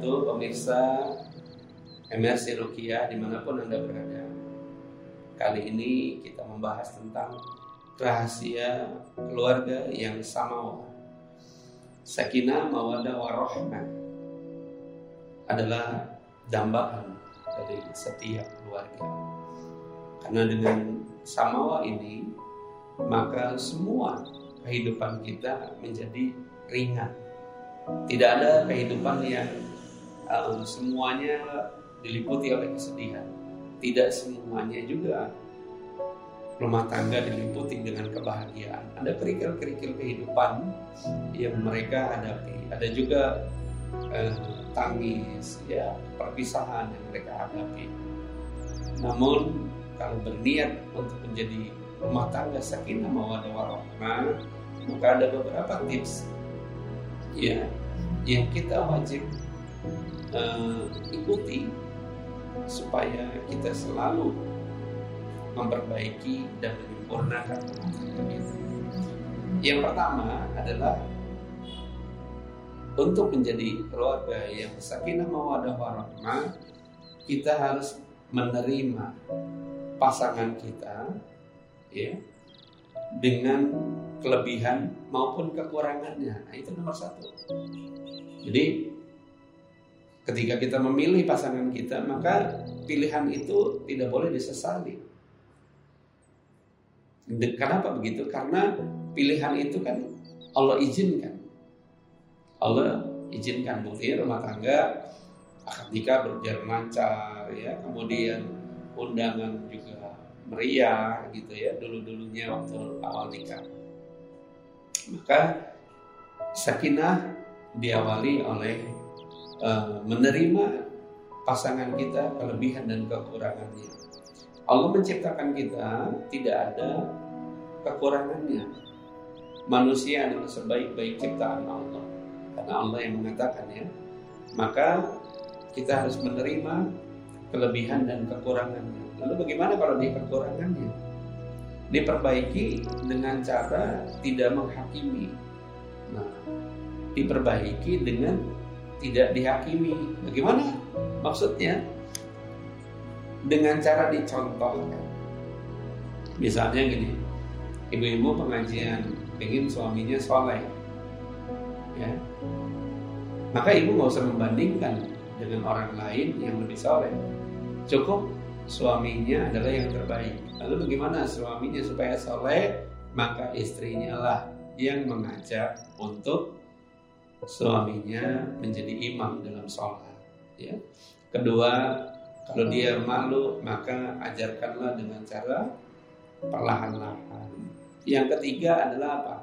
wabarakatuh Pemirsa MRC Rukia di mana pun Anda berada. Kali ini kita membahas tentang rahasia keluarga yang samawa Sakinah mawadah warohmah adalah dambaan dari setiap keluarga. Karena dengan samawa ini maka semua kehidupan kita menjadi ringan. Tidak ada kehidupan yang um, semuanya diliputi oleh kesedihan. Tidak semuanya juga rumah tangga diliputi dengan kebahagiaan. Ada kerikil-kerikil kehidupan yang mereka hadapi. Ada juga eh, tangis, ya perpisahan yang mereka hadapi. Namun kalau berniat untuk menjadi rumah tangga sakinah mawadah warahmah, maka ada beberapa tips ya yang kita wajib uh, ikuti supaya kita selalu memperbaiki dan menyempurnakan. Yang pertama adalah untuk menjadi keluarga yang sakinah mawadah warahmah, kita harus menerima pasangan kita ya dengan kelebihan maupun kekurangannya. Nah, itu nomor satu. Jadi ketika kita memilih pasangan kita, maka pilihan itu tidak boleh disesali. Kenapa begitu? Karena pilihan itu kan Allah izinkan. Allah izinkan bukti rumah tangga akad nikah berjalan lancar ya, kemudian undangan juga meriah gitu ya dulu-dulunya waktu awal nikah. Maka sakinah diawali oleh uh, menerima pasangan kita kelebihan dan kekurangannya. Allah menciptakan kita tidak ada kekurangannya. Manusia adalah sebaik-baik ciptaan Allah. Karena Allah yang mengatakan ya. Maka kita harus menerima kelebihan dan kekurangannya. Lalu bagaimana kalau dia kekurangannya? Diperbaiki dengan cara tidak menghakimi. Nah, diperbaiki dengan tidak dihakimi. Bagaimana maksudnya? Dengan cara dicontohkan. Misalnya gini, ibu-ibu pengajian ingin suaminya soleh, ya, maka ibu nggak usah membandingkan dengan orang lain yang lebih soleh. Cukup suaminya adalah yang terbaik. Lalu bagaimana suaminya supaya soleh? Maka istrinya lah yang mengajak untuk suaminya menjadi imam dalam sholat. Ya. Kedua, kalau dia malu maka ajarkanlah dengan cara perlahan-lahan. Yang ketiga adalah apa?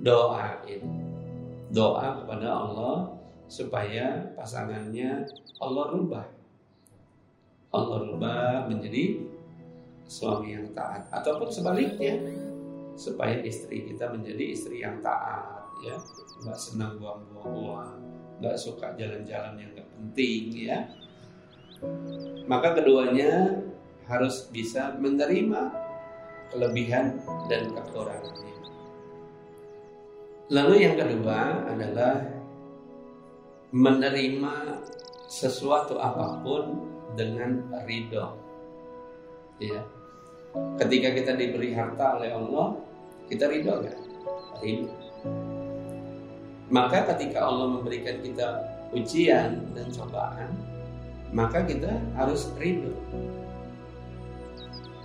Doain. Doa kepada Allah supaya pasangannya Allah rubah. Allah rubah menjadi suami yang taat ataupun sebaliknya supaya istri kita menjadi istri yang taat ya. Nggak senang buang-buang uang. Nggak suka jalan-jalan yang nggak penting ya. Maka keduanya harus bisa menerima kelebihan dan kekurangannya. Lalu yang kedua adalah menerima sesuatu apa pun dengan ridho. Ya. Ketika kita diberi harta oleh Allah kita ridho kan ridho maka ketika Allah memberikan kita ujian dan cobaan, maka kita harus ridho.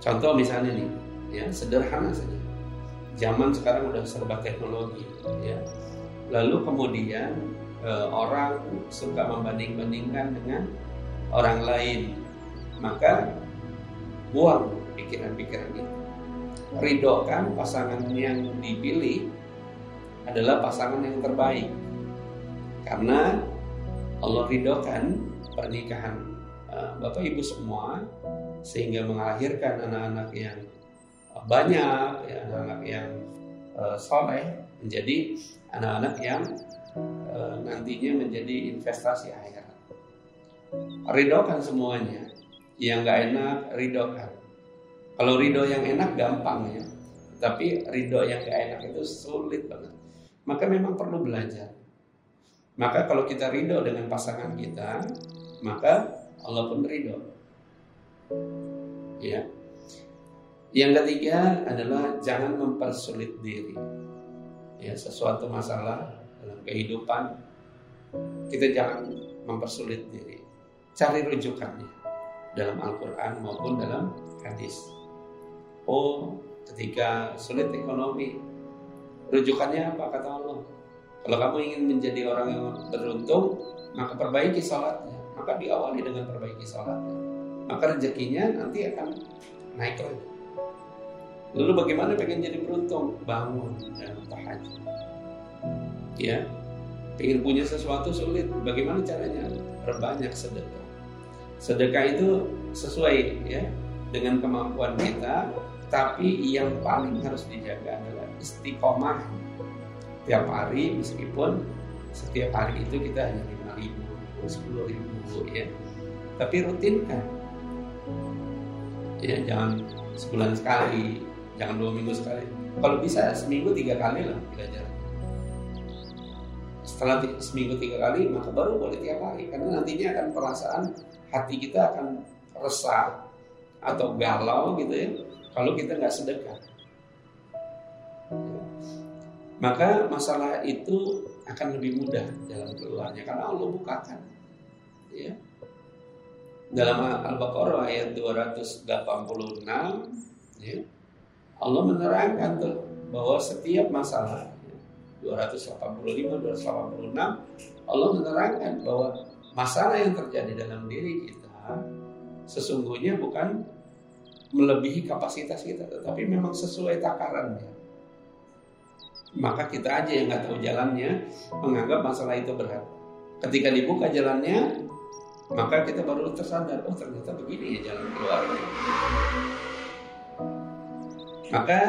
Contoh misalnya nih, ya sederhana saja. Zaman sekarang udah serba teknologi, ya. Lalu kemudian e, orang suka membanding-bandingkan dengan orang lain, maka buang pikiran-pikiran itu. Ridokan pasangan yang dipilih adalah pasangan yang terbaik. Karena Allah ridhokan pernikahan uh, Bapak Ibu semua sehingga melahirkan anak-anak yang banyak, ya, anak-anak yang uh, soleh menjadi anak-anak yang nantinya menjadi investasi akhirat. Ridhokan semuanya, yang nggak enak ridhokan. Kalau ridho yang enak gampang ya, tapi ridho yang gak enak itu sulit banget. Maka memang perlu belajar. Maka kalau kita ridho dengan pasangan kita, maka Allah pun ridho. Ya. Yang ketiga adalah jangan mempersulit diri. Ya, sesuatu masalah dalam kehidupan kita jangan mempersulit diri. Cari rujukannya dalam Al-Qur'an maupun dalam hadis. Oh, ketika sulit ekonomi, rujukannya apa kata Allah? Kalau kamu ingin menjadi orang yang beruntung, maka perbaiki sholatnya. Maka diawali dengan perbaiki sholatnya. Maka rezekinya nanti akan naik lagi. Lalu bagaimana pengen jadi beruntung? Bangun dan tahajud. Ya, pengen punya sesuatu sulit. Bagaimana caranya? Perbanyak sedekah. Sedekah itu sesuai ya dengan kemampuan kita, tapi yang paling harus dijaga adalah istiqomah tiap hari meskipun setiap hari itu kita hanya lima ribu, sepuluh ribu ya. Tapi rutinkan. Ya jangan sebulan sekali, jangan dua minggu sekali. Kalau bisa seminggu tiga kali lah belajar. Setelah seminggu tiga kali maka baru boleh tiap hari karena nantinya akan perasaan hati kita akan resah atau galau gitu ya kalau kita nggak sedekah maka masalah itu akan lebih mudah dalam keluarnya. Karena Allah bukakan. Ya. Dalam Al-Baqarah ayat 286 ya Allah menerangkan tuh bahwa setiap masalah 285 286 Allah menerangkan bahwa masalah yang terjadi dalam diri kita sesungguhnya bukan melebihi kapasitas kita tetapi memang sesuai takarannya maka kita aja yang nggak tahu jalannya menganggap masalah itu berat. Ketika dibuka jalannya, maka kita baru tersadar, oh ternyata begini ya jalan keluar. Maka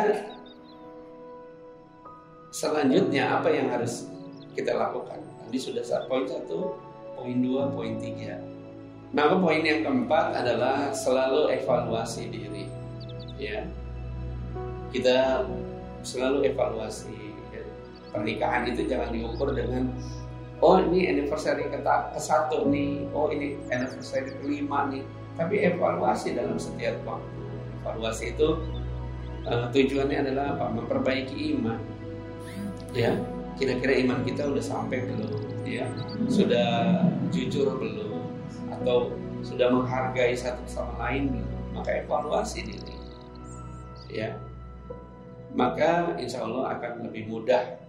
selanjutnya apa yang harus kita lakukan? Tadi sudah poin satu, poin dua, poin tiga. Maka poin yang keempat adalah selalu evaluasi diri. Ya, kita selalu evaluasi pernikahan itu jangan diukur dengan oh ini anniversary ke, ke satu nih, oh ini anniversary kelima nih. Tapi evaluasi dalam setiap waktu. Evaluasi itu uh, tujuannya adalah apa? Memperbaiki iman. Ya, kira-kira iman kita udah sampai belum? Ya, sudah jujur belum? Atau sudah menghargai satu sama lain belum? Maka evaluasi diri. Ya, maka insya Allah akan lebih mudah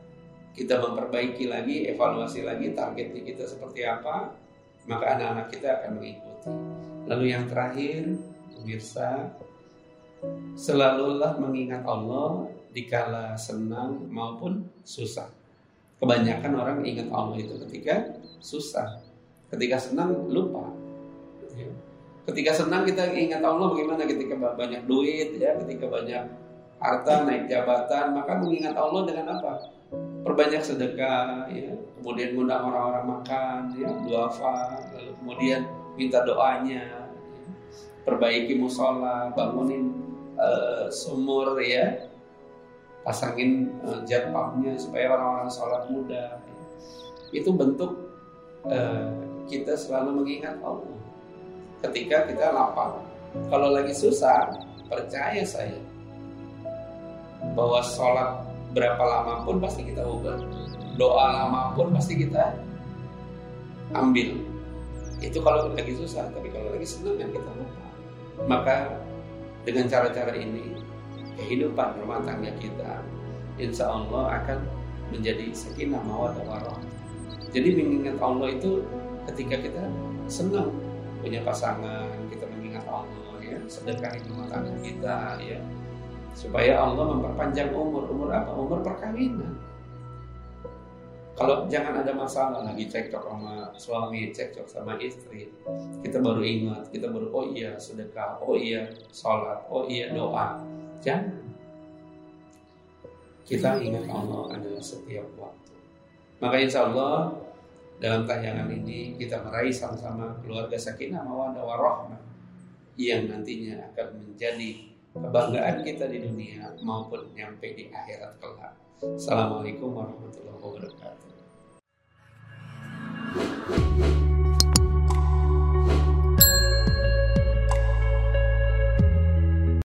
kita memperbaiki lagi, evaluasi lagi targetnya kita seperti apa, maka anak-anak kita akan mengikuti. Lalu yang terakhir, pemirsa, selalulah mengingat Allah dikala senang maupun susah. Kebanyakan orang ingat Allah itu ketika susah. Ketika senang lupa. Ya. Ketika senang kita ingat Allah bagaimana ketika banyak duit ya, ketika banyak harta, naik jabatan, maka mengingat Allah dengan apa? Perbanyak sedekah ya kemudian ngundang orang-orang makan ya duafa lalu kemudian minta doanya ya. perbaiki musola bangunin uh, sumur ya pasangin uh, jet pumpnya supaya orang-orang sholat mudah ya. itu bentuk uh, kita selalu mengingat Allah ketika kita lapar kalau lagi susah percaya saya bahwa sholat berapa lama pun pasti kita ubah. Doa lama pun pasti kita ambil. Itu kalau lagi susah tapi kalau lagi senang kan kita lupa. Maka dengan cara-cara ini kehidupan rumah tangga kita insya Allah akan menjadi sakinah mawadah warahmah jadi mengingat Allah itu ketika kita senang punya pasangan kita mengingat Allah ya sedekah rumah tangga kita ya supaya Allah memperpanjang umur. Umur apa? Umur perkawinan. Kalau jangan ada masalah lagi cekcok sama suami cekcok sama istri. Kita baru ingat kita baru oh iya sedekah oh iya sholat oh iya doa. Jangan. Kita ingat Allah adalah setiap waktu. Maka insya Allah dalam tayangan ini kita meraih sama-sama keluarga sakinah mawadah warahmah yang nantinya akan menjadi kebanggaan kita di dunia maupun nyampe di akhirat kelak. Assalamualaikum warahmatullahi wabarakatuh.